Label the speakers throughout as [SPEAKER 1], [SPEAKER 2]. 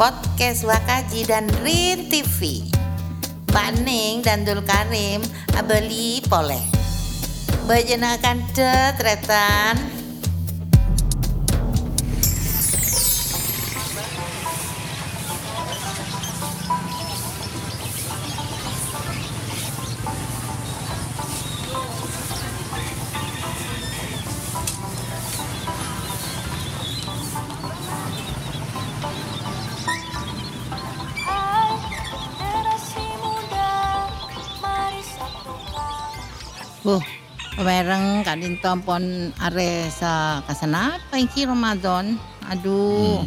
[SPEAKER 1] podcast Wakaji dan Rin TV. Pak Ning dan Dul Karim abeli poleh. Bajenakan tetretan. Tompon are sa kasana iki Ramadan. Aduh.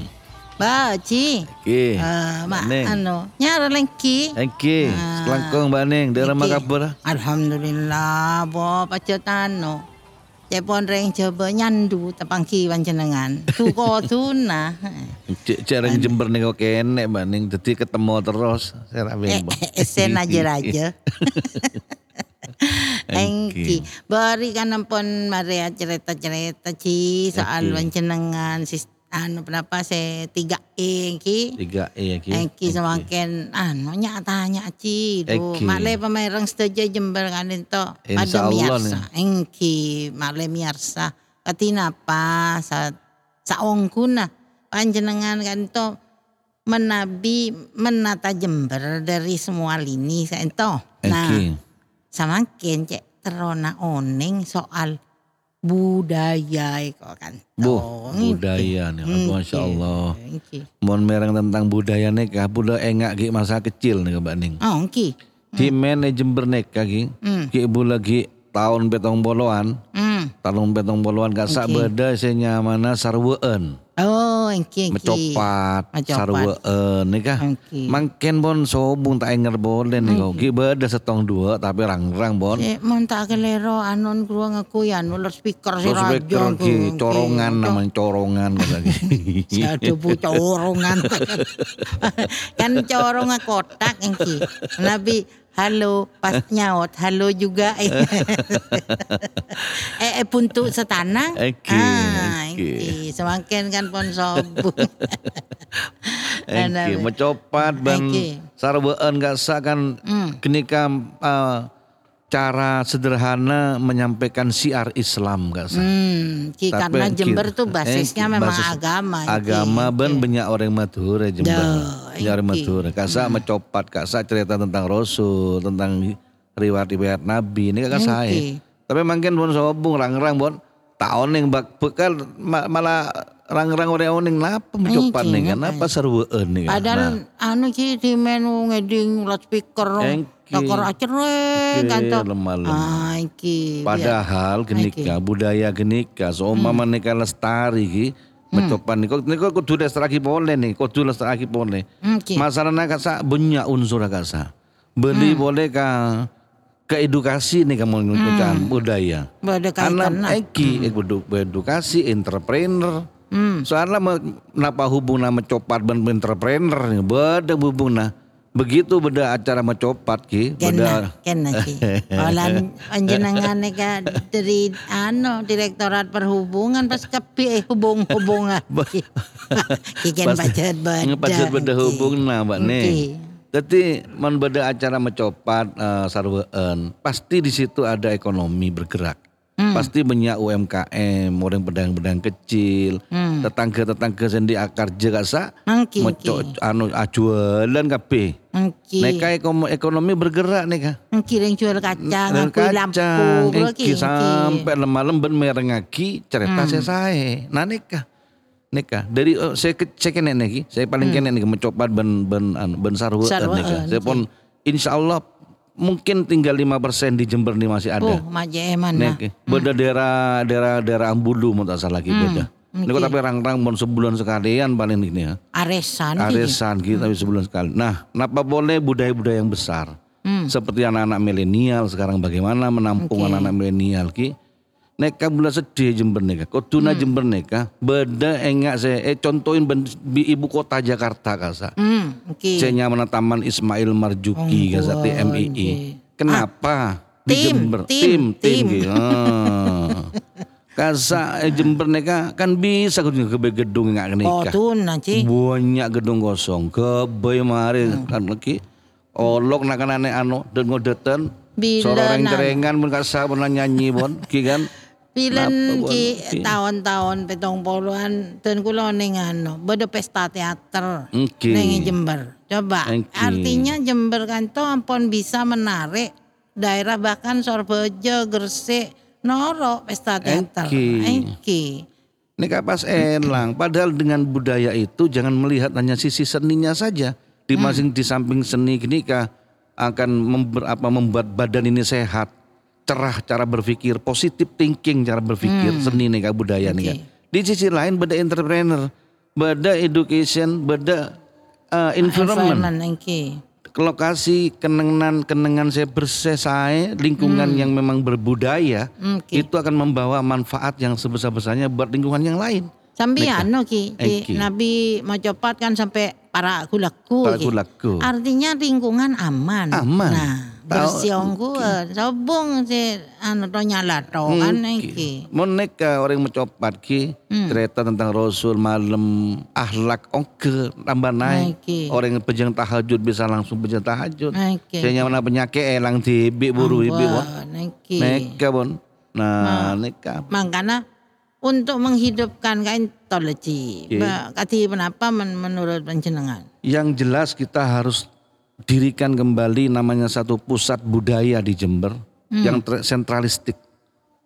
[SPEAKER 1] Ba, Ci.
[SPEAKER 2] Ki.
[SPEAKER 1] Ah, mak
[SPEAKER 2] Ning.
[SPEAKER 1] anu, nyara lengki.
[SPEAKER 2] Eki,
[SPEAKER 1] Ah.
[SPEAKER 2] selangkong Mbak Ning, daerah
[SPEAKER 1] Iki.
[SPEAKER 2] Makabur.
[SPEAKER 1] Alhamdulillah, bo pacetano. Cepon reng coba nyandu tapangki panjenengan. Tuko tuna.
[SPEAKER 2] Cek orang Jember nih kok kenek Mbak Ning, jadi ketemu terus. Saya rapi
[SPEAKER 1] Eh, eh, Esen aja raja. Engki, bari kan ampun Maria cerita-cerita ci soal
[SPEAKER 2] Engki.
[SPEAKER 1] panjenengan sis anu berapa se tiga E engki.
[SPEAKER 2] Tiga E ya Ki.
[SPEAKER 1] Engki semakin anu nyatanya ci do male pamereng setuju Jember kan itu.
[SPEAKER 2] Allah
[SPEAKER 1] miarsa. Engki male miarsa. Katina apa sa saongkuna panjenengan kan itu menabi menata Jember dari semua lini saya itu. Nah Samakin cek terona oning soal budaya kok kan
[SPEAKER 2] Bu,
[SPEAKER 1] Toh,
[SPEAKER 2] budaya nih,
[SPEAKER 1] engki.
[SPEAKER 2] Masya Allah. Mohon mereng tentang budaya nih, kah budaya engak ki masa kecil nih Mbak Ning.
[SPEAKER 1] oh
[SPEAKER 2] Ki men Jember nih ki.
[SPEAKER 1] Hmm.
[SPEAKER 2] Ki ibu lagi tahun petong boloan,
[SPEAKER 1] hmm.
[SPEAKER 2] tahun petong boloan gak sak beda senya mana sarween.
[SPEAKER 1] Oh engki engki
[SPEAKER 2] Mecopat, nih kah.
[SPEAKER 1] engki
[SPEAKER 2] Mangken bon sobung tak enger boleh nih kau. Ki beda setong dua tapi rang-rang bon.
[SPEAKER 1] Eh, mon tak kelero anon gua ngaku ya nulis speaker si raja
[SPEAKER 2] speaker ki corongan namanya corongan kata ki.
[SPEAKER 1] Aduh bu corongan kan corong kotak engki nabi halo pas nyaut. Halo juga. Eh. Eh puntu setanang?
[SPEAKER 2] Eki,
[SPEAKER 1] ah
[SPEAKER 2] eki.
[SPEAKER 1] engki semakin kan pon sobu
[SPEAKER 2] Engki mecopat ban
[SPEAKER 1] Engki.
[SPEAKER 2] sarween gak sak kan
[SPEAKER 1] Hmm.
[SPEAKER 2] kenika eh, cara sederhana menyampaikan siar Islam gak sak.
[SPEAKER 1] hmm ki
[SPEAKER 2] Tapi
[SPEAKER 1] karena. Jember tuh basisnya
[SPEAKER 2] Engki,
[SPEAKER 1] memang
[SPEAKER 2] basis
[SPEAKER 1] agama engki.
[SPEAKER 2] Agama ben banyak orang Madura Jember. Banyak orang. Madura. Kak sak mecopat, kak sak cerita tentang Rasul, tentang riwayat-riwayat Nabi. Ini kak saya. Tapi mungkin bon sobung rang-rang bon tahun yang bak bekal ma- malah rang-rang orang oning napa mencopat
[SPEAKER 1] Engki,
[SPEAKER 2] nih kan napa serueun nih kan. Nah,
[SPEAKER 1] Padahal anu ki di menu ngeding loudspeaker
[SPEAKER 2] Engki.
[SPEAKER 1] Takor acereng kan to.
[SPEAKER 2] lemah.
[SPEAKER 1] Ah iki.
[SPEAKER 2] Padahal genika budaya genika seumpama nika lestari ki mencopat nih kok nika kudu lestari boleh nih kudu lestari boleh.
[SPEAKER 1] Iki.
[SPEAKER 2] Masalah nak sa banyak unsur kasa. Beli boleh ka ke edukasi nih kamu ngucapkan budaya.
[SPEAKER 1] Bada kaitan
[SPEAKER 2] Anak eki edu- edukasi entrepreneur.
[SPEAKER 1] Hmm.
[SPEAKER 2] Soalnya napa hubung nama copat ben entrepreneur nih beda hubung nah. Begitu beda acara mencopat ki, beda
[SPEAKER 1] kena ki. Olan panjenengan ka dari anu Direktorat Perhubungan pas kepi eh hubung-hubungan. Ki ken budget budget.
[SPEAKER 2] ngepajet beda hubung nah mbak nih. Jadi man beda acara mencopat uh, sarween, pasti di situ ada ekonomi bergerak.
[SPEAKER 1] Hmm.
[SPEAKER 2] Pasti banyak UMKM, orang pedang-pedang kecil,
[SPEAKER 1] Hmm.
[SPEAKER 2] tetangga-tetangga sendi akar jegasa,
[SPEAKER 1] Angki.
[SPEAKER 2] meco anu ajualan kape.
[SPEAKER 1] Angki.
[SPEAKER 2] Neka ekonomi, ekonomi bergerak nih kah?
[SPEAKER 1] Angki yang jual kacang, lampu,
[SPEAKER 2] kacang, iki sampai lemah ben merengaki cerita
[SPEAKER 1] Hmm.
[SPEAKER 2] saya saya. Nah nikah, nikah dari oh, saya ke, saya kene nih, saya paling kene nih mencoba ben ben anu, ben Sarween, nikah. Saya pun insya Allah mungkin tinggal 5% di Jember nih masih ada.
[SPEAKER 1] Oh, maje mana?
[SPEAKER 2] Nek, beda daerah daerah daerah Ambulu mau tak salah lagi beda. Ini kok tapi rang-rang bon sebulan sekalian paling ini ya.
[SPEAKER 1] Aresan ki.
[SPEAKER 2] Arisan kita tapi sebulan sekali. Nah, kenapa boleh budaya-budaya yang besar?
[SPEAKER 1] Hmm.
[SPEAKER 2] Seperti anak-anak milenial sekarang bagaimana menampung
[SPEAKER 1] Oke.
[SPEAKER 2] anak-anak milenial ki? Neka bulan sedih Jember neka, kotuna
[SPEAKER 1] Hmm.
[SPEAKER 2] Jember neka, beda enggak saya, eh contohin ben, di ibu kota Jakarta kasa.
[SPEAKER 1] Hmm, oke.
[SPEAKER 2] Saya nyaman Taman Ismail Marzuki kasa TMII.
[SPEAKER 1] oke.
[SPEAKER 2] Kenapa? Di
[SPEAKER 1] tim,
[SPEAKER 2] Jember,
[SPEAKER 1] tim,
[SPEAKER 2] tim, tim,
[SPEAKER 1] tim.
[SPEAKER 2] ki. Ah. Kasa eh, Jember neka kan bisa ke gedung nggak
[SPEAKER 1] Oh
[SPEAKER 2] nikah.
[SPEAKER 1] tuh nanti.
[SPEAKER 2] Banyak gedung kosong. Kebe mari
[SPEAKER 1] Hmm.
[SPEAKER 2] kan lagi. Olok nak aneh anu dan ngodetan.
[SPEAKER 1] Bila
[SPEAKER 2] Sororeng cerengan pun kasa pernah nyanyi pun, ki kan. Napa,
[SPEAKER 1] ki tahun-tahun petong puluhan dan kula ning anu beda pesta teater
[SPEAKER 2] Oke.
[SPEAKER 1] ning Jember. Coba
[SPEAKER 2] Oke.
[SPEAKER 1] artinya Jember kan tuh ampun bisa menarik daerah bahkan Sorbejo, Gresik, Noro pesta teater.
[SPEAKER 2] Oke.
[SPEAKER 1] Oke.
[SPEAKER 2] Nika pas elang. Padahal dengan budaya itu jangan melihat hanya sisi seninya saja. Di
[SPEAKER 1] Hmm.
[SPEAKER 2] masing di samping seni nikah akan member, apa, membuat badan ini sehat, cerah cara berpikir, positif thinking cara berpikir seni nikah budaya
[SPEAKER 1] Hmm. Oke.
[SPEAKER 2] nikah. Di sisi lain beda entrepreneur, beda education, beda uh, environment.
[SPEAKER 1] Environment.
[SPEAKER 2] Lokasi kenengan kenengan saya bersih saya lingkungan yang memang berbudaya
[SPEAKER 1] Hmm, Oke.
[SPEAKER 2] itu akan membawa manfaat yang sebesar besarnya buat lingkungan yang lain.
[SPEAKER 1] Sampai anu ki, di
[SPEAKER 2] Oke.
[SPEAKER 1] Nabi mau cepat kan sampai para gulaku.
[SPEAKER 2] Para gulaku.
[SPEAKER 1] Artinya lingkungan aman.
[SPEAKER 2] Aman.
[SPEAKER 1] Nah, ongkuan. Sobong si anu to nyala to kan iki.
[SPEAKER 2] Mau neka orang mencopat ki
[SPEAKER 1] Hmm.
[SPEAKER 2] cerita tentang Rasul malam ahlak oke tambah naik.
[SPEAKER 1] Oke.
[SPEAKER 2] Orang yang pejang tahajud bisa langsung pejang tahajud.
[SPEAKER 1] Oke.
[SPEAKER 2] Saya nyaman penyakit elang tibi buru ibi bon.
[SPEAKER 1] Wah, niki.
[SPEAKER 2] Neka bon. Nah, neka.
[SPEAKER 1] Makanya untuk menghidupkan kaintologi. Ba- Kati kenapa men- menurut panjenengan?
[SPEAKER 2] Yang jelas kita harus dirikan kembali namanya satu pusat budaya di Jember yang ter- sentralistik.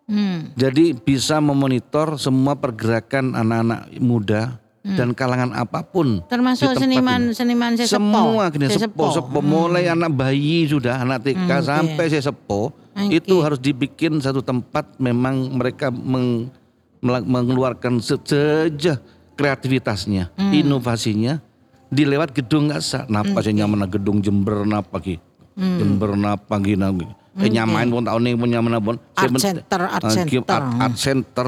[SPEAKER 1] Hmm.
[SPEAKER 2] Jadi bisa memonitor semua pergerakan anak-anak muda dan kalangan
[SPEAKER 1] apa
[SPEAKER 2] pun. Termasuk
[SPEAKER 1] seniman
[SPEAKER 2] ini.
[SPEAKER 1] seniman sesepo.
[SPEAKER 2] Semua gini
[SPEAKER 1] Sesepo.
[SPEAKER 2] sepo, sepo. mulai anak bayi sudah anak TK
[SPEAKER 1] Hmm,
[SPEAKER 2] sampai sesepo
[SPEAKER 1] Oke.
[SPEAKER 2] itu harus dibikin satu tempat memang mereka meng- mengeluarkan se- seja kreativitasnya,
[SPEAKER 1] Hmm.
[SPEAKER 2] inovasinya dilewat gedung nggak sah. Napa saya nyaman gedung Jember napa ki?
[SPEAKER 1] Hmm.
[SPEAKER 2] Jember napa ki? Nah, Eh, nyamain pun tahun ini pun nyaman pun.
[SPEAKER 1] Art center, art
[SPEAKER 2] Ah,
[SPEAKER 1] center.
[SPEAKER 2] art, art center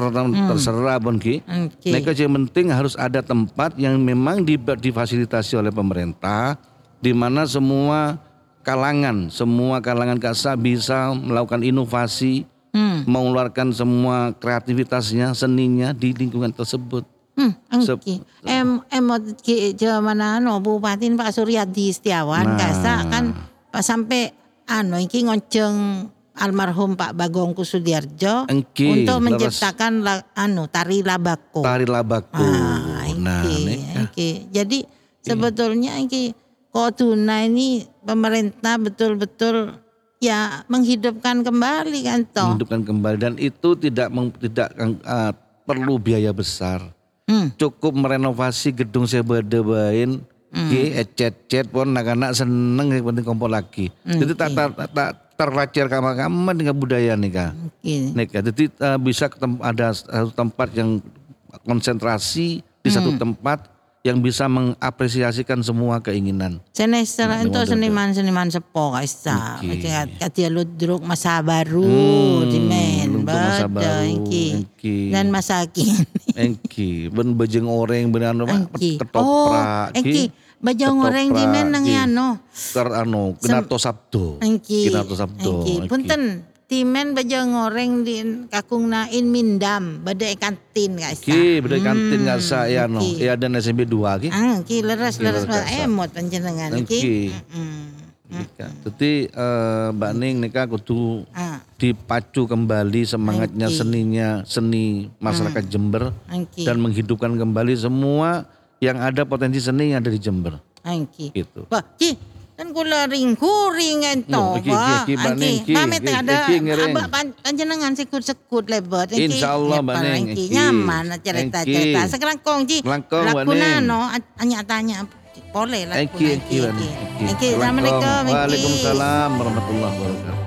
[SPEAKER 2] terserah pun ki.
[SPEAKER 1] Oke.
[SPEAKER 2] Mereka yang penting harus ada tempat yang memang di- difasilitasi oleh pemerintah, di mana semua kalangan, semua kalangan kasa bisa melakukan inovasi,
[SPEAKER 1] Hmm.
[SPEAKER 2] mengeluarkan semua kreativitasnya, seninya di lingkungan tersebut.
[SPEAKER 1] Hmm, angki. Em emot ki zaman anu Bupati Pak Suryadi Setiawan
[SPEAKER 2] Nah.
[SPEAKER 1] kasa kan pas sampai anu iki ngonceng almarhum Pak Bagong Kusudiarjo
[SPEAKER 2] Engki,
[SPEAKER 1] untuk menciptakan la- anu tari labako.
[SPEAKER 2] Tari labaku.
[SPEAKER 1] Ah,
[SPEAKER 2] nah,
[SPEAKER 1] iki,
[SPEAKER 2] nih,
[SPEAKER 1] iki. Jadi sebetulnya iki Koduna ini pemerintah betul-betul ya menghidupkan kembali kan toh.
[SPEAKER 2] menghidupkan kembali dan itu tidak meng- tidak eh, perlu biaya besar.
[SPEAKER 1] Hmm.
[SPEAKER 2] cukup merenovasi gedung sebedebain
[SPEAKER 1] Hmm.
[SPEAKER 2] ki ecet-cet pun anak-anak seneng yang penting kumpul lagi.
[SPEAKER 1] Hmm,
[SPEAKER 2] Jadi tak tak tak terlacir kamar-kamar dengan budaya nih kak.
[SPEAKER 1] Iki.
[SPEAKER 2] Nih, Kak. Jadi eh, bisa ada satu tempat yang konsentrasi di satu
[SPEAKER 1] Hmm.
[SPEAKER 2] tempat yang bisa mengapresiasikan semua keinginan.
[SPEAKER 1] Senester
[SPEAKER 2] Nah,
[SPEAKER 1] itu seniman-seniman sepo kaisa.
[SPEAKER 2] Oke.
[SPEAKER 1] Katia ludruk masa baru
[SPEAKER 2] Hmm,
[SPEAKER 1] di men.
[SPEAKER 2] ludruk masa baru,
[SPEAKER 1] iki. Dan masa kini.
[SPEAKER 2] Engki, ben bejeng oreng ben anu
[SPEAKER 1] Engki. Oh,
[SPEAKER 2] ketoprak
[SPEAKER 1] engki. Bajang goreng di men nang
[SPEAKER 2] Ketoprak,
[SPEAKER 1] ano.
[SPEAKER 2] Ter anu, Kinato Sabdo.
[SPEAKER 1] Engki.
[SPEAKER 2] Kinato Sabdo.
[SPEAKER 1] Engki.
[SPEAKER 2] Engki.
[SPEAKER 1] Punten. Timen bajang goreng di kakung nain mindam. Bada kantin kaisa.
[SPEAKER 2] Ki, beda kantin nggak sa ya no. Ya dan SMP 2 ki.
[SPEAKER 1] Ah, ki leres leres emot panjenengan
[SPEAKER 2] Engki.
[SPEAKER 1] iki. Mm.
[SPEAKER 2] Nika. Jadi eh, Mbak Ning nika kudu
[SPEAKER 1] Ah,
[SPEAKER 2] dipacu kembali semangatnya seninya seni masyarakat Jember
[SPEAKER 1] engki.
[SPEAKER 2] dan menghidupkan kembali semua yang ada potensi seni yang ada di Jember
[SPEAKER 1] Engki.
[SPEAKER 2] gitu.
[SPEAKER 1] Bah, ki kan kula ring kuring ento,
[SPEAKER 2] Ning, iki,
[SPEAKER 1] pamit ada abak pan- panjenengan sekut-sekut lebet. Iki,
[SPEAKER 2] Insyaallah,
[SPEAKER 1] iki. Nyaman cerita-cerita. Sekarang kong ji.
[SPEAKER 2] Langkong, Mbak
[SPEAKER 1] Lakuna
[SPEAKER 2] Ning.
[SPEAKER 1] no, anya tanya boleh
[SPEAKER 2] Mbak Ning, eki.
[SPEAKER 1] Eki, Assalamualaikum.
[SPEAKER 2] Warahmatullahi wabarakatuh.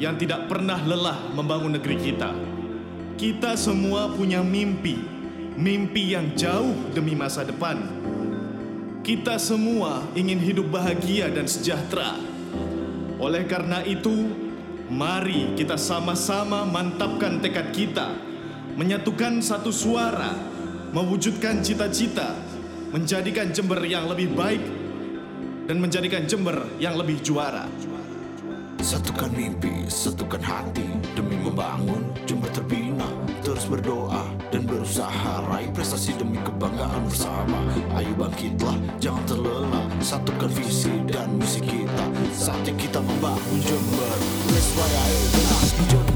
[SPEAKER 3] Yang tidak pernah lelah membangun negeri kita. Kita semua punya mimpi, mimpi yang jauh demi masa depan. Kita semua ingin hidup bahagia dan sejahtera. Oleh karena itu, mari kita sama-sama mantapkan tekad kita, menyatukan satu suara, mewujudkan cita-cita, menjadikan Jember yang lebih baik dan menjadikan Jember yang lebih juara.
[SPEAKER 4] Satukan mimpi, satukan hati Demi membangun Jember terbina. Terus berdoa dan berusaha Raih prestasi demi kebanggaan bersama. Ayo bangkitlah, jangan terlelap. Satukan visi dan misi kita. Saatnya kita membangun Jember. Let's fly ayo generasi Jember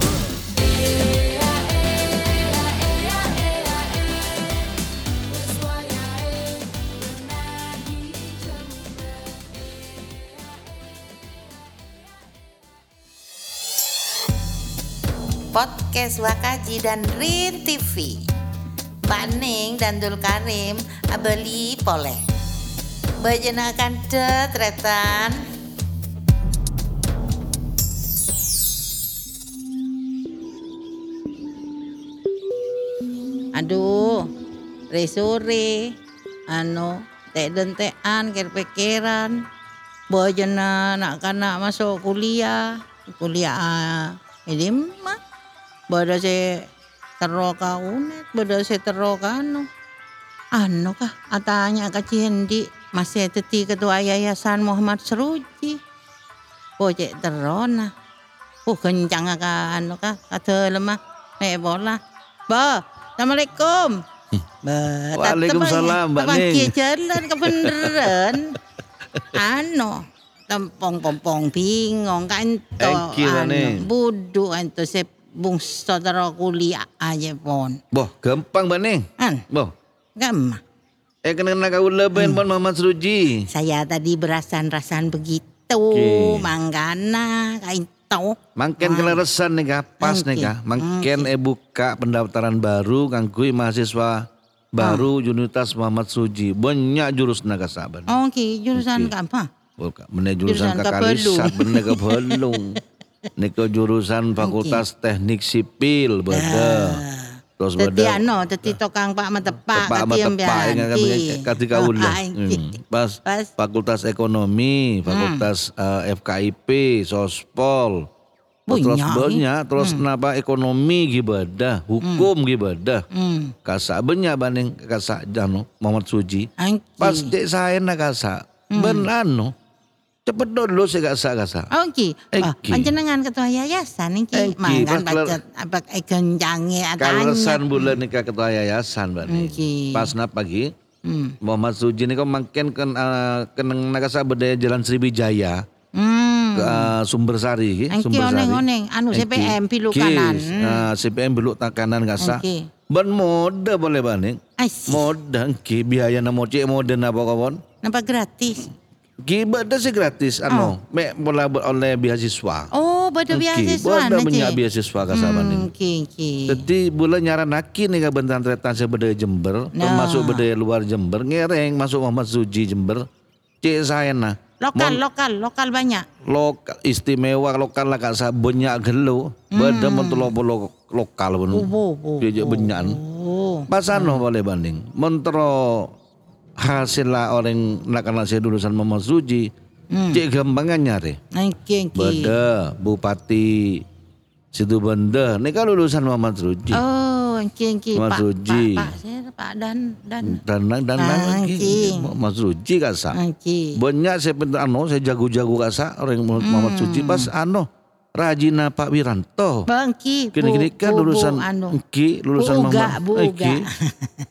[SPEAKER 1] podcast Wakaji dan Rin TV. Pak Ning dan Dul Karim abeli poleh. Bajenakan tetretan. Aduh, re sore, anu, tek dentean, ker pikiran. Nak kana masuk kuliah, kuliah ah, ini mah. Bada si tero ka unet, bada si tero ka ano. Ano ka, atanya ka Cindi, masih teti ketua yayasan Muhammad Seruji. Pojek tero na. Oh kencang ka ano ka, kata lemah. Eh bola. Ba, Assalamualaikum. Ba,
[SPEAKER 2] Waalaikumsalam, Mbak Ning.
[SPEAKER 1] Ning. jalan ke beneran. ano, tempong pompong bingung kan to
[SPEAKER 2] Thank you, Mbak Ning.
[SPEAKER 1] budu se bung saudara kuliah aja pon.
[SPEAKER 2] Boh, gampang Mbak Ning.
[SPEAKER 1] Kan,
[SPEAKER 2] Boh,
[SPEAKER 1] gama.
[SPEAKER 2] eh kena nak kau leben pun Muhammad Seruji.
[SPEAKER 1] Saya tadi berasan-rasan begitu,
[SPEAKER 2] Oke.
[SPEAKER 1] manggana kain tau.
[SPEAKER 2] Mangken keleresan nih kah, pas nih
[SPEAKER 1] Oke.
[SPEAKER 2] kah. Mangken eh buka pendaftaran baru kangkui mahasiswa baru Universitas Muhammad Suji. Banyak jurus naga saban.
[SPEAKER 1] Oke, jurusan
[SPEAKER 2] Oke.
[SPEAKER 1] apa?
[SPEAKER 2] Bukan, bener jurusan
[SPEAKER 1] Jurusan
[SPEAKER 2] kakalisat, bener ke Belung. Niko jurusan Fakultas Teknik Sipil, beda. Terus
[SPEAKER 1] Teti
[SPEAKER 2] beda.
[SPEAKER 1] ano, teti tokang pak matepak,
[SPEAKER 2] Tepak sama tepak yang kan
[SPEAKER 1] ah,
[SPEAKER 2] Hmm. Pas. Fakultas Ekonomi, Fakultas eh, FKIP, Sospol. Terus
[SPEAKER 1] Banyak,
[SPEAKER 2] terus kenapa ekonomi gibada, hukum gibada.
[SPEAKER 1] Hmm.
[SPEAKER 2] Kasa banyak banding kasa jano Muhammad Suji.
[SPEAKER 1] Angki.
[SPEAKER 2] Pas dek saya nak kasa, ben anu, cepet dulu saya kasa kasa.
[SPEAKER 1] Oke, oh,
[SPEAKER 2] Eki.
[SPEAKER 1] panjenengan ketua yayasan iki,
[SPEAKER 2] pas kelar-
[SPEAKER 1] bacot apa kencange
[SPEAKER 2] Kalesan
[SPEAKER 1] atanya.
[SPEAKER 2] bulan nikah ketua yayasan banding.
[SPEAKER 1] Oke.
[SPEAKER 2] Pas na pagi,
[SPEAKER 1] Hmm.
[SPEAKER 2] Muhammad Suji ini kau makin kan uh, keneng nakasa bedaya Jalan Sriwijaya
[SPEAKER 1] Hmm.
[SPEAKER 2] ke uh, Sumber Sari,
[SPEAKER 1] Angki
[SPEAKER 2] Sumber Sari.
[SPEAKER 1] oneng-oneng, anu. CPM pilu kanan.
[SPEAKER 2] uh, CPM tak kanan kasa.
[SPEAKER 1] Oke.
[SPEAKER 2] Ben mode boleh.
[SPEAKER 1] Asyik.
[SPEAKER 2] Mode ki biaya na mo cik mode na apa kawan.
[SPEAKER 1] Nampak gratis.
[SPEAKER 2] Ki bada sih gratis anu, me bola oleh beasiswa.
[SPEAKER 1] Oh, bada beasiswa
[SPEAKER 2] Bada
[SPEAKER 1] na
[SPEAKER 2] banyak
[SPEAKER 1] cik.
[SPEAKER 2] beasiswa kasa
[SPEAKER 1] Hmm,
[SPEAKER 2] banding.
[SPEAKER 1] Oke, oke.
[SPEAKER 2] Jadi bulan nyaran naki nih bentan tretan sebedaya Jember,
[SPEAKER 1] Nah.
[SPEAKER 2] termasuk bedaya luar Jember, ngereng masuk Muhammad Suji Jember. Cik saya nah.
[SPEAKER 1] Lokal, lokal, lokal banyak.
[SPEAKER 2] lokal istimewa lokal lah kak banyak gelo beda mentolo lo lokal pun
[SPEAKER 1] Hmm. Oh, oh,
[SPEAKER 2] dia benyan
[SPEAKER 1] Oh.
[SPEAKER 2] pasano boleh banding mentero hasil lah orang nak saya lulusan Muhammad Suji
[SPEAKER 1] Hmm.
[SPEAKER 2] cek gampangan nyari
[SPEAKER 1] Oke, oke.
[SPEAKER 2] beda bupati situ benda ini kan lulusan Muhammad Suji
[SPEAKER 1] Oh, oke.
[SPEAKER 2] Mas
[SPEAKER 1] Pak,
[SPEAKER 2] Suji.
[SPEAKER 1] Pak, Pak, Pak dan dan.
[SPEAKER 2] dan dan
[SPEAKER 1] Ah,
[SPEAKER 2] lagi
[SPEAKER 1] oke.
[SPEAKER 2] Muhammad Suji kasa
[SPEAKER 1] Oke.
[SPEAKER 2] banyak saya pintar ano saya jago-jago kasa orang Muhammad Suji pas ano Rajina Pak Wiranto
[SPEAKER 1] Bangki.
[SPEAKER 2] Gini-gini kan lulusan
[SPEAKER 1] anu.
[SPEAKER 2] Ki, lulusan
[SPEAKER 1] Bu
[SPEAKER 2] Mama
[SPEAKER 1] Bu.
[SPEAKER 2] Ki,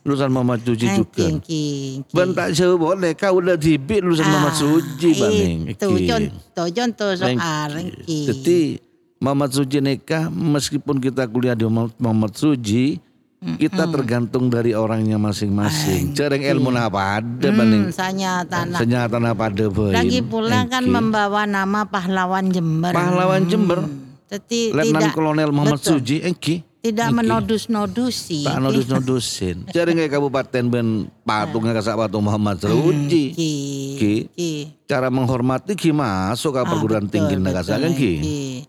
[SPEAKER 2] lulusan Mama Suji juga.
[SPEAKER 1] Oke, oke, oke.
[SPEAKER 2] Ben tak jauh boleh kau udah tibi lulusan Mama
[SPEAKER 1] Ah,
[SPEAKER 2] Suji banding.
[SPEAKER 1] Itu contoh, contoh soal. Oke.
[SPEAKER 2] Jadi Mama Suji nikah meskipun kita kuliah di Muhammad Suji kita tergantung dari orangnya masing-masing. Cereng ilmu apa ada.
[SPEAKER 1] Hmm, saya tanah.
[SPEAKER 2] Senyata apa ada.
[SPEAKER 1] Lagi pula kan membawa nama pahlawan Jember.
[SPEAKER 2] Pahlawan Jember.
[SPEAKER 1] Jadi
[SPEAKER 2] Letnan
[SPEAKER 1] tidak
[SPEAKER 2] Kolonel Muhammad
[SPEAKER 1] betul,
[SPEAKER 2] Suji, engki.
[SPEAKER 1] Tidak
[SPEAKER 2] Engki.
[SPEAKER 1] menodus-nodusi.
[SPEAKER 2] Tak nodus-nodusin. Kayak kabupaten ben patungnya kasak patung Muhammad Seruji.
[SPEAKER 1] Ki.
[SPEAKER 2] Ki.
[SPEAKER 1] Ki.
[SPEAKER 2] cara menghormati ki masuk ke
[SPEAKER 1] Ah,
[SPEAKER 2] perguruan
[SPEAKER 1] betul,
[SPEAKER 2] tinggi negara kan ki.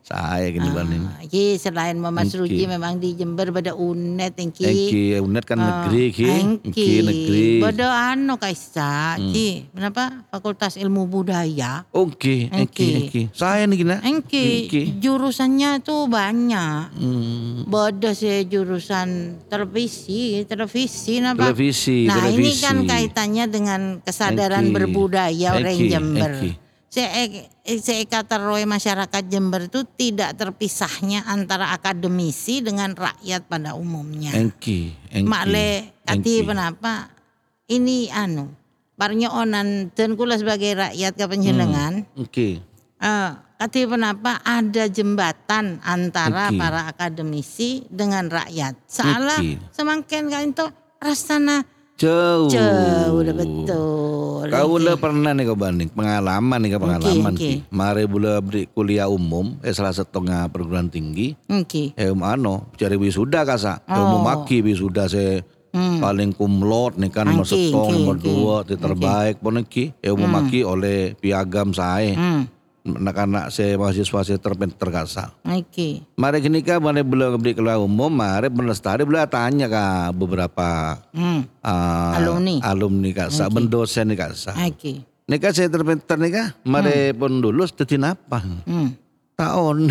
[SPEAKER 2] Saya gini banding.
[SPEAKER 1] Ah, Ki selain Mas
[SPEAKER 2] Engki.
[SPEAKER 1] Ruji memang di Jember pada unet engki.
[SPEAKER 2] Engki unet kan negeri ki.
[SPEAKER 1] Engki
[SPEAKER 2] negeri. Hmm.
[SPEAKER 1] Pada anu kaisa, Ki. Kenapa? Fakultas Ilmu Budaya.
[SPEAKER 2] Oke, engki,
[SPEAKER 1] Engki.
[SPEAKER 2] engki. Saya nih gina.
[SPEAKER 1] Engki, jurusannya tuh banyak.
[SPEAKER 2] Hmm,
[SPEAKER 1] Bodoh sih jurusan televisi, televisi napa?
[SPEAKER 2] televisi,
[SPEAKER 1] Nah
[SPEAKER 2] televisi.
[SPEAKER 1] ini kan kaitannya dengan kesadaran
[SPEAKER 2] Engki.
[SPEAKER 1] berbudaya orang
[SPEAKER 2] Engki,
[SPEAKER 1] Jember.
[SPEAKER 2] engki.
[SPEAKER 1] Se- Seikateroi masyarakat Jember itu tidak terpisahnya antara akademisi dengan rakyat pada umumnya.
[SPEAKER 2] Engki, engki.
[SPEAKER 1] Makle kati kenapa? Ini anu, parnyonan dan kula sebagai rakyat ke penjenengan.
[SPEAKER 2] Oke.
[SPEAKER 1] Eh, kati kenapa ada jembatan antara
[SPEAKER 2] Oke.
[SPEAKER 1] para akademisi dengan rakyat. Salah
[SPEAKER 2] Oke.
[SPEAKER 1] semakin kan itu rasana
[SPEAKER 2] Jauh.
[SPEAKER 1] jauh udah betul.
[SPEAKER 2] Kau udah pernah nih kau banding pengalaman nih kau pengalaman
[SPEAKER 1] Oke,
[SPEAKER 2] ki. Mari bula beri kuliah umum eh salah satu tengah perguruan tinggi.
[SPEAKER 1] Oke.
[SPEAKER 2] Eh ano cari wisuda kasa. Eh,
[SPEAKER 1] Oh.
[SPEAKER 2] Umum maki wisuda saya paling kumlot nih kan nomor setong nomor dua terbaik pun ki. Eh umum maki oleh piagam saya.
[SPEAKER 1] Hmm.
[SPEAKER 2] Anak-anak saya mahasiswa saya terpinter kasa.
[SPEAKER 1] Oke.
[SPEAKER 2] Mari gini kah mari bela beri kuliah umum mari melestari bela tanya kah beberapa
[SPEAKER 1] Hmm.
[SPEAKER 2] ah,
[SPEAKER 1] Alumni.
[SPEAKER 2] alumni kasa, bendosen nih kasa.
[SPEAKER 1] Oke.
[SPEAKER 2] Nika saya terpinter nika, mari pun lulus tetin apa?
[SPEAKER 1] Hmm.
[SPEAKER 2] Tahun.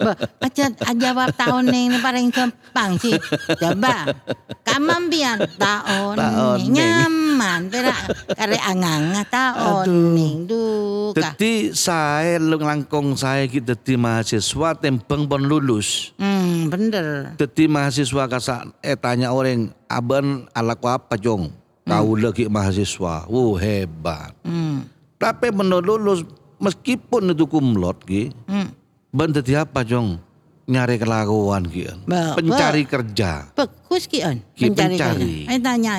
[SPEAKER 1] Ba, aja jawab tahun ini paling gampang sih. Coba. Kamambian tahun
[SPEAKER 2] Tahun
[SPEAKER 1] nih.
[SPEAKER 2] ning.
[SPEAKER 1] Nyaman. Pera kare anganga tahun nih. Duh. ka-
[SPEAKER 2] Teti saya lu langkong saya kita teti mahasiswa tempeng pun lulus.
[SPEAKER 1] Hmm, bener.
[SPEAKER 2] Teti mahasiswa kasa eh tanya orang aban alaku apa jong? Kau lagi mahasiswa. Wuh hebat.
[SPEAKER 1] Hmm.
[SPEAKER 2] Tapi menurut lulus meskipun itu kumlot ki,
[SPEAKER 1] Hmm.
[SPEAKER 2] ban teti apa jong? Nyari kelakuan ki. Pencari kerja.
[SPEAKER 1] Bagus ki on.
[SPEAKER 2] Pencari.
[SPEAKER 1] kerja. Ay tanya.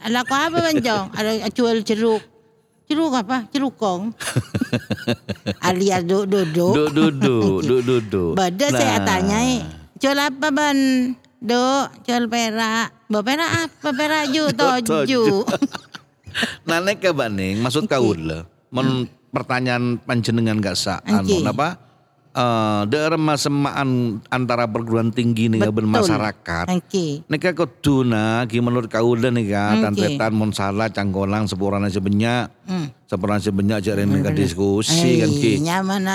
[SPEAKER 1] Ala ko apa banjong? Ada jual jeruk. Jeruk apa? Jerukong. Alias do do do.
[SPEAKER 2] Du du du.
[SPEAKER 1] Bada saya
[SPEAKER 2] Nah.
[SPEAKER 1] tanya, jual apa ban? Do, jual perak. Bawa perak apa? Perak ju, toju.
[SPEAKER 2] Nah ke baning maksud kau lah. Men pertanyaan panjenengan gak sa anu apa? Eh daerah semaan antara perguruan tinggi nih
[SPEAKER 1] Betul.
[SPEAKER 2] masyarakat.
[SPEAKER 1] Oke.
[SPEAKER 2] Nika kuduna ki menurut kau lah nih
[SPEAKER 1] Oke.
[SPEAKER 2] tantretan mon salah canggolang sepurana sebenyak
[SPEAKER 1] Hmm.
[SPEAKER 2] sepurana sebenyak jadi nika diskusi kan ki.
[SPEAKER 1] Eh, nyaman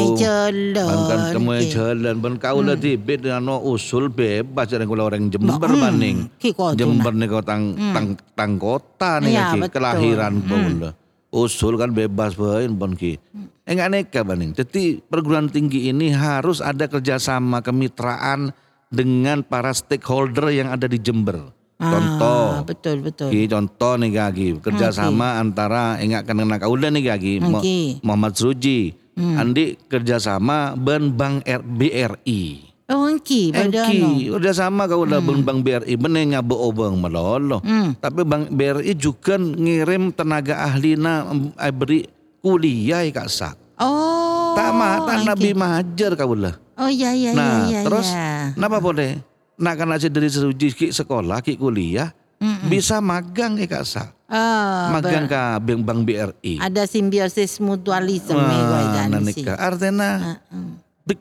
[SPEAKER 2] Zoom.
[SPEAKER 1] jalan.
[SPEAKER 2] Kan
[SPEAKER 1] Ki.
[SPEAKER 2] jalan ban kau lah tibet anu usul bebas jadi kula orang Jember
[SPEAKER 1] Hmm, kau tu
[SPEAKER 2] Jember nih kau tang, tang, tang kota nih
[SPEAKER 1] Iya,
[SPEAKER 2] ki kelahiran pun lah. Usul kan bebas bain pun ki. Enggak neka baning. Jadi perguruan tinggi ini harus ada kerjasama kemitraan dengan para stakeholder yang ada di Jember. Contoh.
[SPEAKER 1] Ah, betul betul.
[SPEAKER 2] Ki contoh nih kaki kerjasama antara enggak kena kaulah nih kaki Mo-
[SPEAKER 1] Oke.
[SPEAKER 2] Muhammad Suji Andi kerjasama ben Bank BRI
[SPEAKER 1] Oh, engki pada anu.
[SPEAKER 2] Engki udah sama kau udah ben Bank BRI benenya beobeng melolo
[SPEAKER 1] Hmm.
[SPEAKER 2] tapi Bank BRI juga ngirim tenaga ahlina em, eh, beri kuliah kak sak
[SPEAKER 1] Oh.
[SPEAKER 2] tak mah tak nabi mahajar kau lah
[SPEAKER 1] Oh iya iya
[SPEAKER 2] nah
[SPEAKER 1] iya iya.
[SPEAKER 2] terus
[SPEAKER 1] iya.
[SPEAKER 2] kenapa boleh nak kan aja dari seruji ki sekolah ki kuliah bisa magang ya kak sak
[SPEAKER 1] Oh,
[SPEAKER 2] magang ke Bank BRI.
[SPEAKER 1] ada simbiosis mutualisme dan
[SPEAKER 2] nah. Artinya dek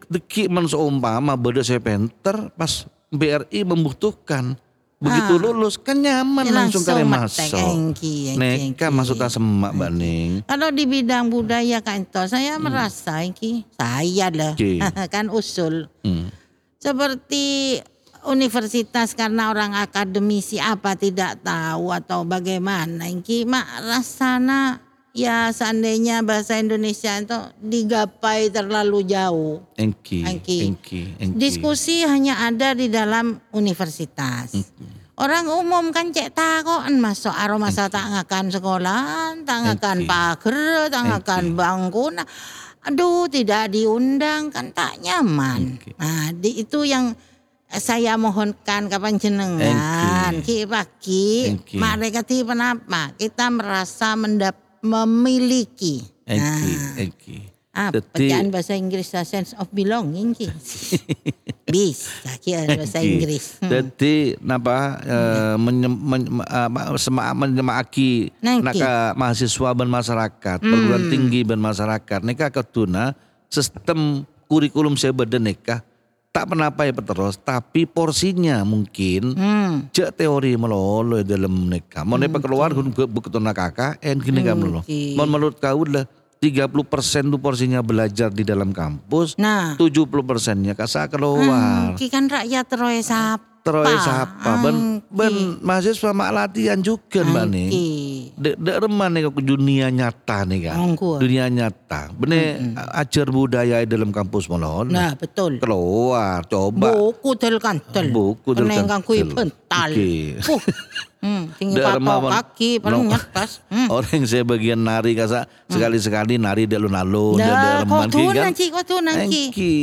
[SPEAKER 2] deki men seumpama beda saya penter pas BRI membutuhkan begitu lulus kan nyaman langsung, kali
[SPEAKER 1] metek,
[SPEAKER 2] masuk.
[SPEAKER 1] engki, engki,
[SPEAKER 2] Neka
[SPEAKER 1] engki.
[SPEAKER 2] masuk tak semak baning.
[SPEAKER 1] Kalau di bidang budaya kantor saya merasa ini saya lah kan usul
[SPEAKER 2] Hmm.
[SPEAKER 1] seperti universitas karena orang akademisi apa tidak tahu atau bagaimana ini mak rasana ya seandainya bahasa Indonesia itu digapai terlalu jauh.
[SPEAKER 2] Engki,
[SPEAKER 1] Engki.
[SPEAKER 2] engki, engki.
[SPEAKER 1] Diskusi hanya ada di dalam universitas. Orang umum kan cek takoan masuk aroma masa tak ngakan sekolah, tak ngakan pagar, tak ngakan bangku. Nah, aduh tidak diundang kan tak nyaman.
[SPEAKER 2] Engki.
[SPEAKER 1] Nah, di, itu yang saya mohonkan kapan jenengan ki pagi mereka kenapa kita merasa mendap memiliki
[SPEAKER 2] Engki,
[SPEAKER 1] nah,
[SPEAKER 2] engki.
[SPEAKER 1] ah,
[SPEAKER 2] Jadi-
[SPEAKER 1] pecahan bahasa Inggris sense of belonging ki Bisa kira bahasa Inggris. Hmm.
[SPEAKER 2] Jadi napa eh, sema- menyemaki naka mahasiswa dan masyarakat,
[SPEAKER 1] Hmm.
[SPEAKER 2] perguruan tinggi dan masyarakat, neka ketuna sistem kurikulum sebeda neka tak pernah apa ya terus, tapi porsinya mungkin
[SPEAKER 1] Hmm.
[SPEAKER 2] cek teori melolo dalam neka. Mau nepa keluar kun beketuna kakak, en kini kan melolo.
[SPEAKER 1] Oke.
[SPEAKER 2] Mau menurut kau lah 30% tuh porsinya belajar di dalam kampus,
[SPEAKER 1] Nah,
[SPEAKER 2] 70 persennya kasa keluar.
[SPEAKER 1] ki kan rakyat roy sapa.
[SPEAKER 2] Terus apa? Ben, ben mahasiswa mak latihan juga mbak nih. Dek reman nih ke dunia nyata nih kan. Dunia nyata. Bener ajar budaya dalam kampus malon.
[SPEAKER 1] Nah, betul.
[SPEAKER 2] Keluar coba.
[SPEAKER 1] Buku del kantel.
[SPEAKER 2] Buku del
[SPEAKER 1] Peneng kang kui
[SPEAKER 2] kantel.
[SPEAKER 1] pental.
[SPEAKER 2] Oke.
[SPEAKER 1] Puh. Hmm, tinggi patok kaki, paling
[SPEAKER 2] No.
[SPEAKER 1] Hmm.
[SPEAKER 2] Orang saya bagian nari kasa sekali-sekali nari di alun-alun
[SPEAKER 1] Nah,
[SPEAKER 2] dek
[SPEAKER 1] kau tuh nanti, kau tuh nanti.
[SPEAKER 2] Engki,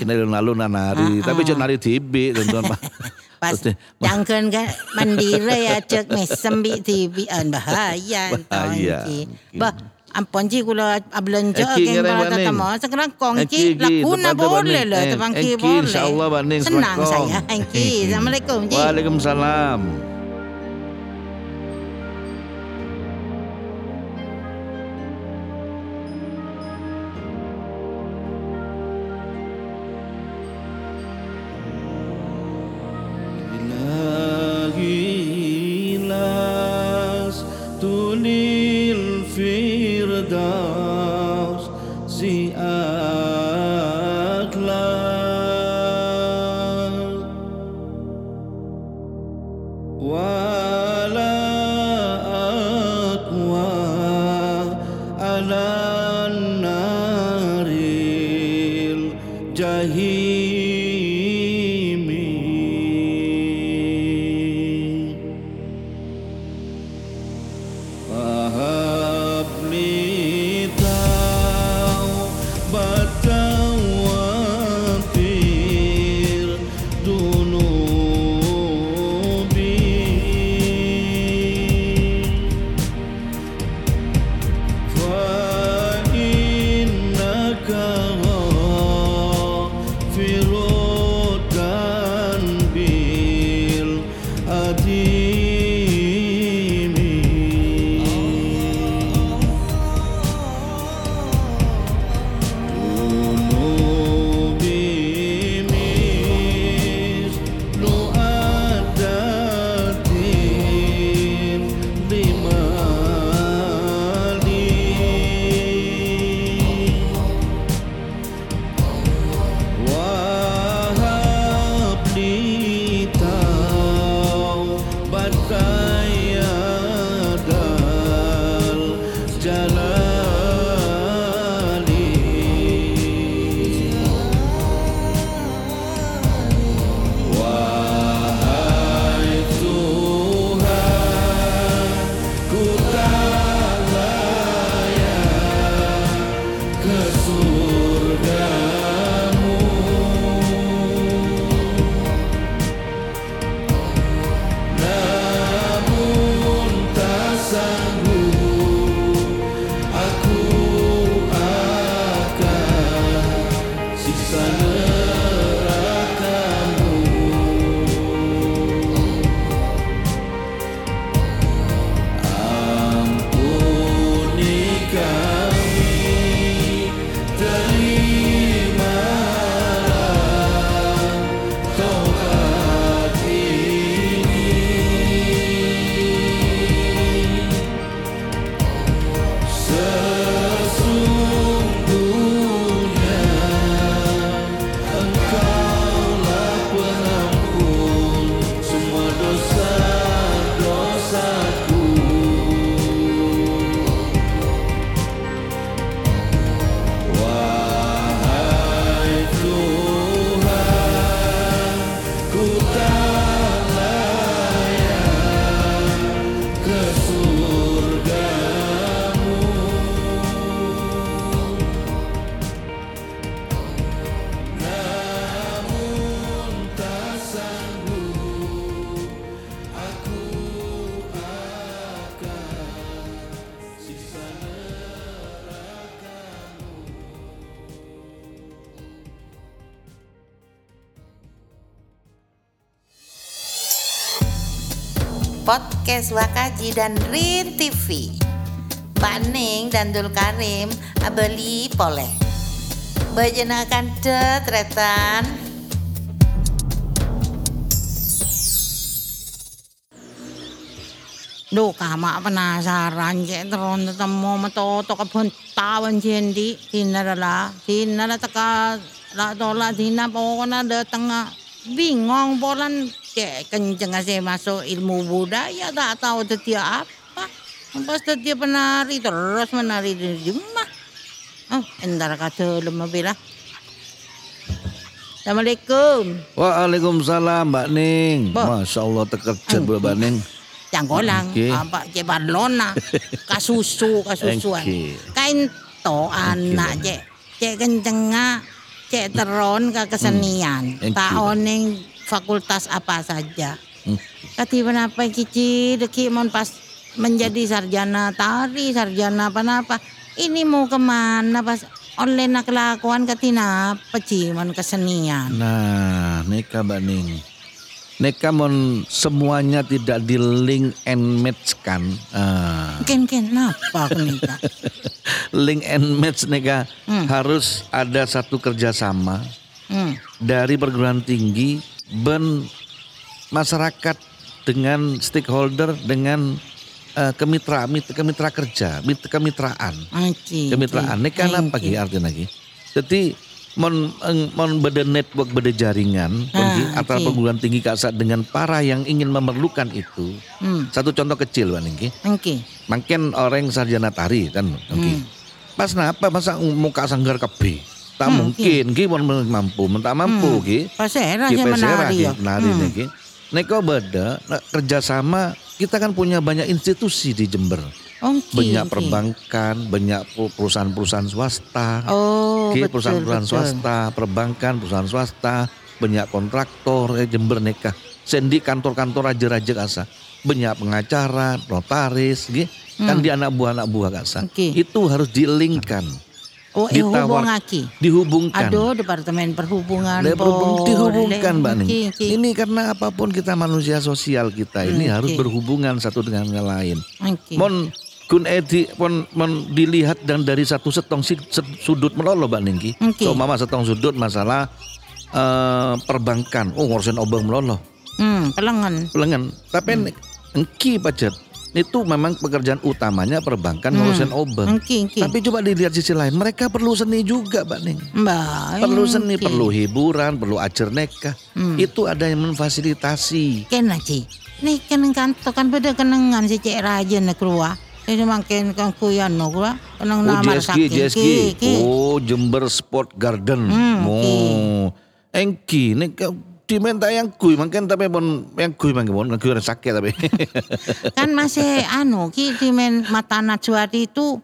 [SPEAKER 2] dari alun-alun nari, tapi cuma nari tibi teman-teman.
[SPEAKER 1] Pas
[SPEAKER 2] Pasti.
[SPEAKER 1] jangan kan mandiri ya cek mesem bi tibi an bahaya
[SPEAKER 2] Bahaya.
[SPEAKER 1] tonki. Bah ampun ji kula belanja
[SPEAKER 2] Eki
[SPEAKER 1] geng
[SPEAKER 2] ngereng
[SPEAKER 1] bala
[SPEAKER 2] baning.
[SPEAKER 1] tata mau sekarang kongki
[SPEAKER 2] Eki, Eki,
[SPEAKER 1] lakuna
[SPEAKER 2] depan-depan
[SPEAKER 1] boleh
[SPEAKER 2] baning.
[SPEAKER 1] lah
[SPEAKER 2] Eh,
[SPEAKER 1] tebangki
[SPEAKER 2] Eki,
[SPEAKER 1] boleh.
[SPEAKER 2] insyaallah baning,
[SPEAKER 1] Senang
[SPEAKER 2] Assalamualaikum.
[SPEAKER 1] saya. Engki. Assalamualaikum ji.
[SPEAKER 2] Waalaikumsalam.
[SPEAKER 1] Podcast Wakaji dan Rin TV. Mbak Ning dan Dul Karim beli poleh. Bejenakan tetretan. Duh, kama penasaran cek teron tetemo metoto kebun tawan jendi dinarala dinara teka la tola dina pokoknya datang bingung polan cek kenceng aja masuk ilmu budaya tak tahu dia apa pas dia penari terus menari di rumah oh entar kata lemah bila Assalamualaikum
[SPEAKER 2] Waalaikumsalam Mbak Ning.
[SPEAKER 1] Bo.
[SPEAKER 2] Masya Allah tekerjat Mbak Ning.
[SPEAKER 1] Canggolang,
[SPEAKER 2] Oke.
[SPEAKER 1] apa cek Barcelona, kasusu, kasusuan.
[SPEAKER 2] Oke.
[SPEAKER 1] Kain to anak cek cek kencenga, cek teron ke kesenian.
[SPEAKER 2] Oke.
[SPEAKER 1] Taoning fakultas apa saja.
[SPEAKER 2] Hmm.
[SPEAKER 1] Kati kenapa kici deki mon pas menjadi sarjana tari, sarjana apa-apa. Ini mau ke mana pas online nak kelakuan katina pecimon kesenian.
[SPEAKER 2] Nah, neka Mbak Ning. Neka mon semuanya tidak di link and match kan. Ah.
[SPEAKER 1] Ken ken napa kenika?
[SPEAKER 2] link and match neka
[SPEAKER 1] Hmm.
[SPEAKER 2] harus ada satu kerjasama
[SPEAKER 1] Hmm.
[SPEAKER 2] dari perguruan tinggi ben masyarakat dengan stakeholder dengan eh, kemitra mit- kemitra kerja mit- kemitraan
[SPEAKER 1] Aci.
[SPEAKER 2] kemitraan ini kan apa
[SPEAKER 1] Aci.
[SPEAKER 2] lagi artinya lagi jadi mon mon beda network beda jaringan
[SPEAKER 1] Ah,
[SPEAKER 2] antara perguruan tinggi kasat dengan para yang ingin memerlukan itu
[SPEAKER 1] Hmm.
[SPEAKER 2] satu contoh kecil Pak Ningki
[SPEAKER 1] Oke.
[SPEAKER 2] makin orang sarjana tari kan oke
[SPEAKER 1] Hmm.
[SPEAKER 2] pas napa masa muka sanggar kebe tak
[SPEAKER 1] Hmm,
[SPEAKER 2] mungkin ki mon mampu tak mampu ki
[SPEAKER 1] Pasera
[SPEAKER 2] Ki
[SPEAKER 1] saya
[SPEAKER 2] pesera
[SPEAKER 1] menari
[SPEAKER 2] ki
[SPEAKER 1] ya. Hmm.
[SPEAKER 2] Neko beda kerjasama kita kan punya banyak institusi di Jember
[SPEAKER 1] Oke,
[SPEAKER 2] banyak
[SPEAKER 1] oke.
[SPEAKER 2] perbankan banyak perusahaan-perusahaan swasta
[SPEAKER 1] Oh,
[SPEAKER 2] Ki, perusahaan-perusahaan swasta perbankan perusahaan swasta banyak kontraktor eh, Jember neka sendi kantor-kantor raja-raja kasa banyak pengacara notaris ki. kan di anak buah anak buah kasa
[SPEAKER 1] Hmm. Oke.
[SPEAKER 2] itu harus dilingkan
[SPEAKER 1] Oh,
[SPEAKER 2] ditawar- dihubungkan
[SPEAKER 1] Aduh, Departemen Perhubungan.
[SPEAKER 2] Lah, berhubung-
[SPEAKER 1] boleh.
[SPEAKER 2] dihubungkan Mbak Ning. Ini karena apa pun kita manusia sosial kita ini
[SPEAKER 1] Hmm,
[SPEAKER 2] harus berhubungan satu dengan yang lain.
[SPEAKER 1] Oke.
[SPEAKER 2] Mon kun edi mon dilihat dan dari satu setong sudut melolo Mbak Ningki.
[SPEAKER 1] Oke.
[SPEAKER 2] So mama setong sudut masalah eh, perbankan. Oh ngurusin obeng melolo.
[SPEAKER 1] Hmm, pelengan.
[SPEAKER 2] Pelengan. Tapi
[SPEAKER 1] Hmm.
[SPEAKER 2] engki pajet itu memang pekerjaan utamanya perbankan ngurusin obeng.
[SPEAKER 1] Oke, oke.
[SPEAKER 2] Tapi coba dilihat sisi lain, mereka perlu seni juga, Mbak Ning
[SPEAKER 1] Mbak.
[SPEAKER 2] perlu seni,
[SPEAKER 1] oke.
[SPEAKER 2] perlu hiburan, perlu ajar neka.
[SPEAKER 1] Hmm.
[SPEAKER 2] Itu ada yang memfasilitasi.
[SPEAKER 1] Ken aci. Nih kan kanto kan beda kenangan si cek raja nak keluar. Saya makin kan kuyan no keluar. Kenang
[SPEAKER 2] Oh,
[SPEAKER 1] nama
[SPEAKER 2] Jeski. Oh, Jember Sport Garden.
[SPEAKER 1] Hmm,
[SPEAKER 2] oh, engki, nek diminta yang kui, makan tapi pun yang kui makan pun, kui orang sakit tapi.
[SPEAKER 1] kan masih anu ki di men mata Najwati itu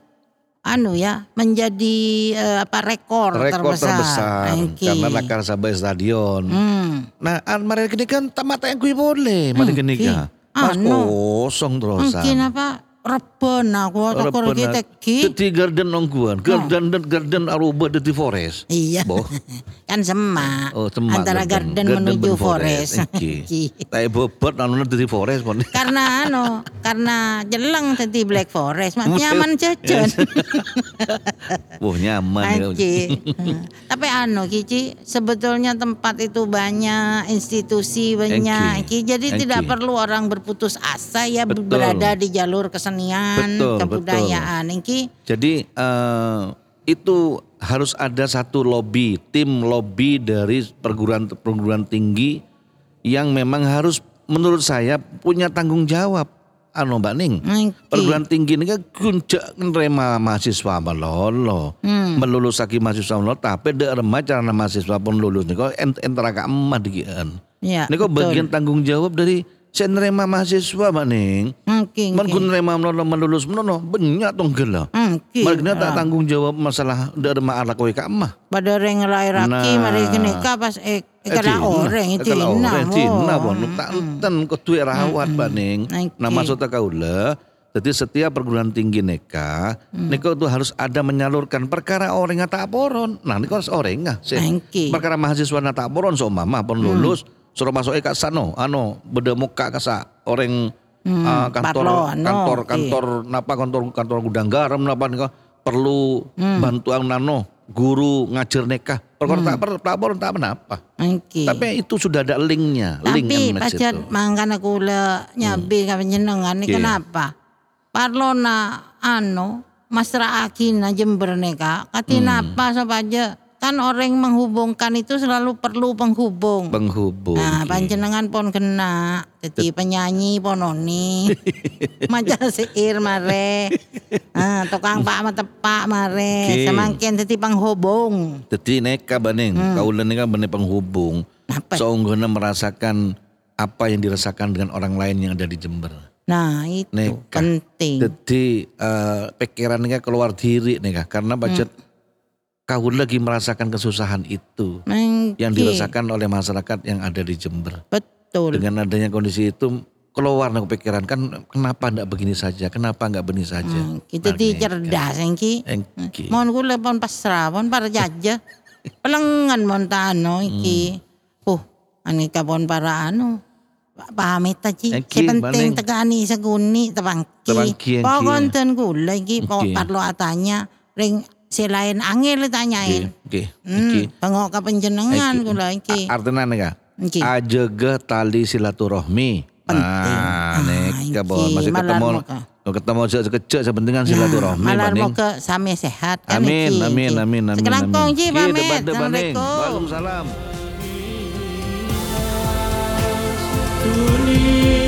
[SPEAKER 1] anu ya menjadi eh, apa rekor,
[SPEAKER 2] Rekor terbesar,
[SPEAKER 1] Oke.
[SPEAKER 2] karena Lakar Sabai Stadion.
[SPEAKER 1] Hmm.
[SPEAKER 2] Nah, an mereka ini kan mata yang kui boleh, mari
[SPEAKER 1] Hmm,
[SPEAKER 2] gini
[SPEAKER 1] ki.
[SPEAKER 2] kan. Mas
[SPEAKER 1] Anu.
[SPEAKER 2] kosong terusan.
[SPEAKER 1] Mungkin apa reben aku takut kita ki.
[SPEAKER 2] Di garden nongguan, garden dan garden aruba di forest.
[SPEAKER 1] Iya.
[SPEAKER 2] Boh.
[SPEAKER 1] kan semak.
[SPEAKER 2] Oh, semak
[SPEAKER 1] Antara garden,
[SPEAKER 2] Garden
[SPEAKER 1] menuju forest.
[SPEAKER 2] Iki. Tapi bobot anu di forest
[SPEAKER 1] karena anu, karena jeleng tadi Black Forest, nyaman jajan.
[SPEAKER 2] Wah nyaman ya.
[SPEAKER 1] Anu Kici, sebetulnya tempat itu banyak institusi banyak.
[SPEAKER 2] Engki.
[SPEAKER 1] Ki. Jadi
[SPEAKER 2] Engki.
[SPEAKER 1] tidak perlu orang berputus asa ya
[SPEAKER 2] Betul.
[SPEAKER 1] berada di jalur kesenian,
[SPEAKER 2] Betul,
[SPEAKER 1] kebudayaan. Engki.
[SPEAKER 2] Jadi eh, itu harus ada satu lobby, tim lobby dari perguruan perguruan tinggi yang memang harus menurut saya punya tanggung jawab. Anu Mbak Ning. Perguruan tinggi ini kan kunci nerima mahasiswa melolo.
[SPEAKER 1] Hmm.
[SPEAKER 2] Melulus lagi mahasiswa melolo tapi dek remaja karena mahasiswa pun lulus nih kok entara ka emah dikian.
[SPEAKER 1] Ya,
[SPEAKER 2] kok bagian tanggung jawab dari saya nerima mahasiswa Mbak Ning.
[SPEAKER 1] Engki.
[SPEAKER 2] Man
[SPEAKER 1] engki.
[SPEAKER 2] kun nerima melolo melulus menono banyak tong gela.
[SPEAKER 1] Engki.
[SPEAKER 2] Mereka tak
[SPEAKER 1] Ah.
[SPEAKER 2] tanggung jawab masalah dek rema anak kowe ka emah.
[SPEAKER 1] Pada orang lahir aki,
[SPEAKER 2] Nah.
[SPEAKER 1] mari kini pas eh kala orang itu
[SPEAKER 2] Kalau
[SPEAKER 1] ina,
[SPEAKER 2] orang
[SPEAKER 1] oh.
[SPEAKER 2] Cina pun tak enten duwe rawat Mbak Ning.
[SPEAKER 1] Oke.
[SPEAKER 2] Nah maksudnya kaula jadi setiap perguruan tinggi neka,
[SPEAKER 1] Hmm.
[SPEAKER 2] neka itu harus ada menyalurkan perkara orang yang tak poron. Nah ini harus orang nggak sih?
[SPEAKER 1] Oke. Hmm.
[SPEAKER 2] Perkara mahasiswa yang tak poron so mama pun lulus, suruh masuk eka sano, ano beda muka kasa orang
[SPEAKER 1] Hmm,
[SPEAKER 2] ah, kantor
[SPEAKER 1] parlo, ano,
[SPEAKER 2] kantor
[SPEAKER 1] oke.
[SPEAKER 2] kantor napa kantor kantor gudang garam napa nika perlu
[SPEAKER 1] Hmm.
[SPEAKER 2] bantuan nano guru ngajar neka perkara tak per pelapor tak menapa
[SPEAKER 1] Oke.
[SPEAKER 2] tapi itu sudah ada linknya link
[SPEAKER 1] Tapi
[SPEAKER 2] itu
[SPEAKER 1] mangkana kula nyabi ka panjenengan ni
[SPEAKER 2] Iya.
[SPEAKER 1] kenapa? Parlo na ano masra akin na Jember neka. Katinapa
[SPEAKER 2] Hmm.
[SPEAKER 1] sapaja kan orang menghubungkan itu selalu perlu penghubung.
[SPEAKER 2] penghubung
[SPEAKER 1] Nah,
[SPEAKER 2] Ki.
[SPEAKER 1] panjenengan pon kena, jadi penyanyi pononi, macam seir mare, ah, tukang pak sama tepak mare,
[SPEAKER 2] Oke.
[SPEAKER 1] semakin jadi penghubung.
[SPEAKER 2] Jadi neka baning,
[SPEAKER 1] Hmm.
[SPEAKER 2] kaulan neka benih penghubung.
[SPEAKER 1] Apa?
[SPEAKER 2] Seunggahnya merasakan apa yang dirasakan dengan orang lain yang ada di Jember.
[SPEAKER 1] Nah itu
[SPEAKER 2] Neka.
[SPEAKER 1] penting.
[SPEAKER 2] Jadi eh, pikiran neka keluar diri neka karena budget kau lagi merasakan kesusahan itu yang
[SPEAKER 1] Mengki.
[SPEAKER 2] dirasakan oleh masyarakat yang ada di Jember.
[SPEAKER 1] Betul.
[SPEAKER 2] Dengan adanya kondisi itu keluar neka pikiran kan kenapa ndak begini saja, kenapa nggak begini saja.
[SPEAKER 1] Hmm, kita di
[SPEAKER 2] Nah,
[SPEAKER 1] cerdas engki.
[SPEAKER 2] Engki.
[SPEAKER 1] Mohon kula pon pasrah pon para jaja. Pelengan mon tano iki.
[SPEAKER 2] Hmm.
[SPEAKER 1] Uh, anika pon para anu. Pamit ta ci.
[SPEAKER 2] Engki,
[SPEAKER 1] Si penting tegani saguni tabangki.
[SPEAKER 2] Tabangki, engki.
[SPEAKER 1] Pokonten kula iki po
[SPEAKER 2] Engki.
[SPEAKER 1] parlo atanya ring selain angel tanyain.
[SPEAKER 2] Oke,
[SPEAKER 1] Hmm,
[SPEAKER 2] oke.
[SPEAKER 1] pengok ka panjenengan
[SPEAKER 2] Engki.
[SPEAKER 1] kula iki.
[SPEAKER 2] Artinya neka,
[SPEAKER 1] Engki.
[SPEAKER 2] ajaga tali silaturahmi.
[SPEAKER 1] Penting.
[SPEAKER 2] Ah,
[SPEAKER 1] Ah,
[SPEAKER 2] bon, masih ketemu, ketemu sekecil sepentingan silaturahmi
[SPEAKER 1] Malar
[SPEAKER 2] baning.
[SPEAKER 1] moga sami sehat kan
[SPEAKER 2] Amin,
[SPEAKER 1] iki,
[SPEAKER 2] amin, amin, amin.
[SPEAKER 1] Sekarang
[SPEAKER 2] amin.
[SPEAKER 1] kongji
[SPEAKER 2] Ki,
[SPEAKER 1] pamit.
[SPEAKER 2] Waalaikumsalam.
[SPEAKER 5] dunia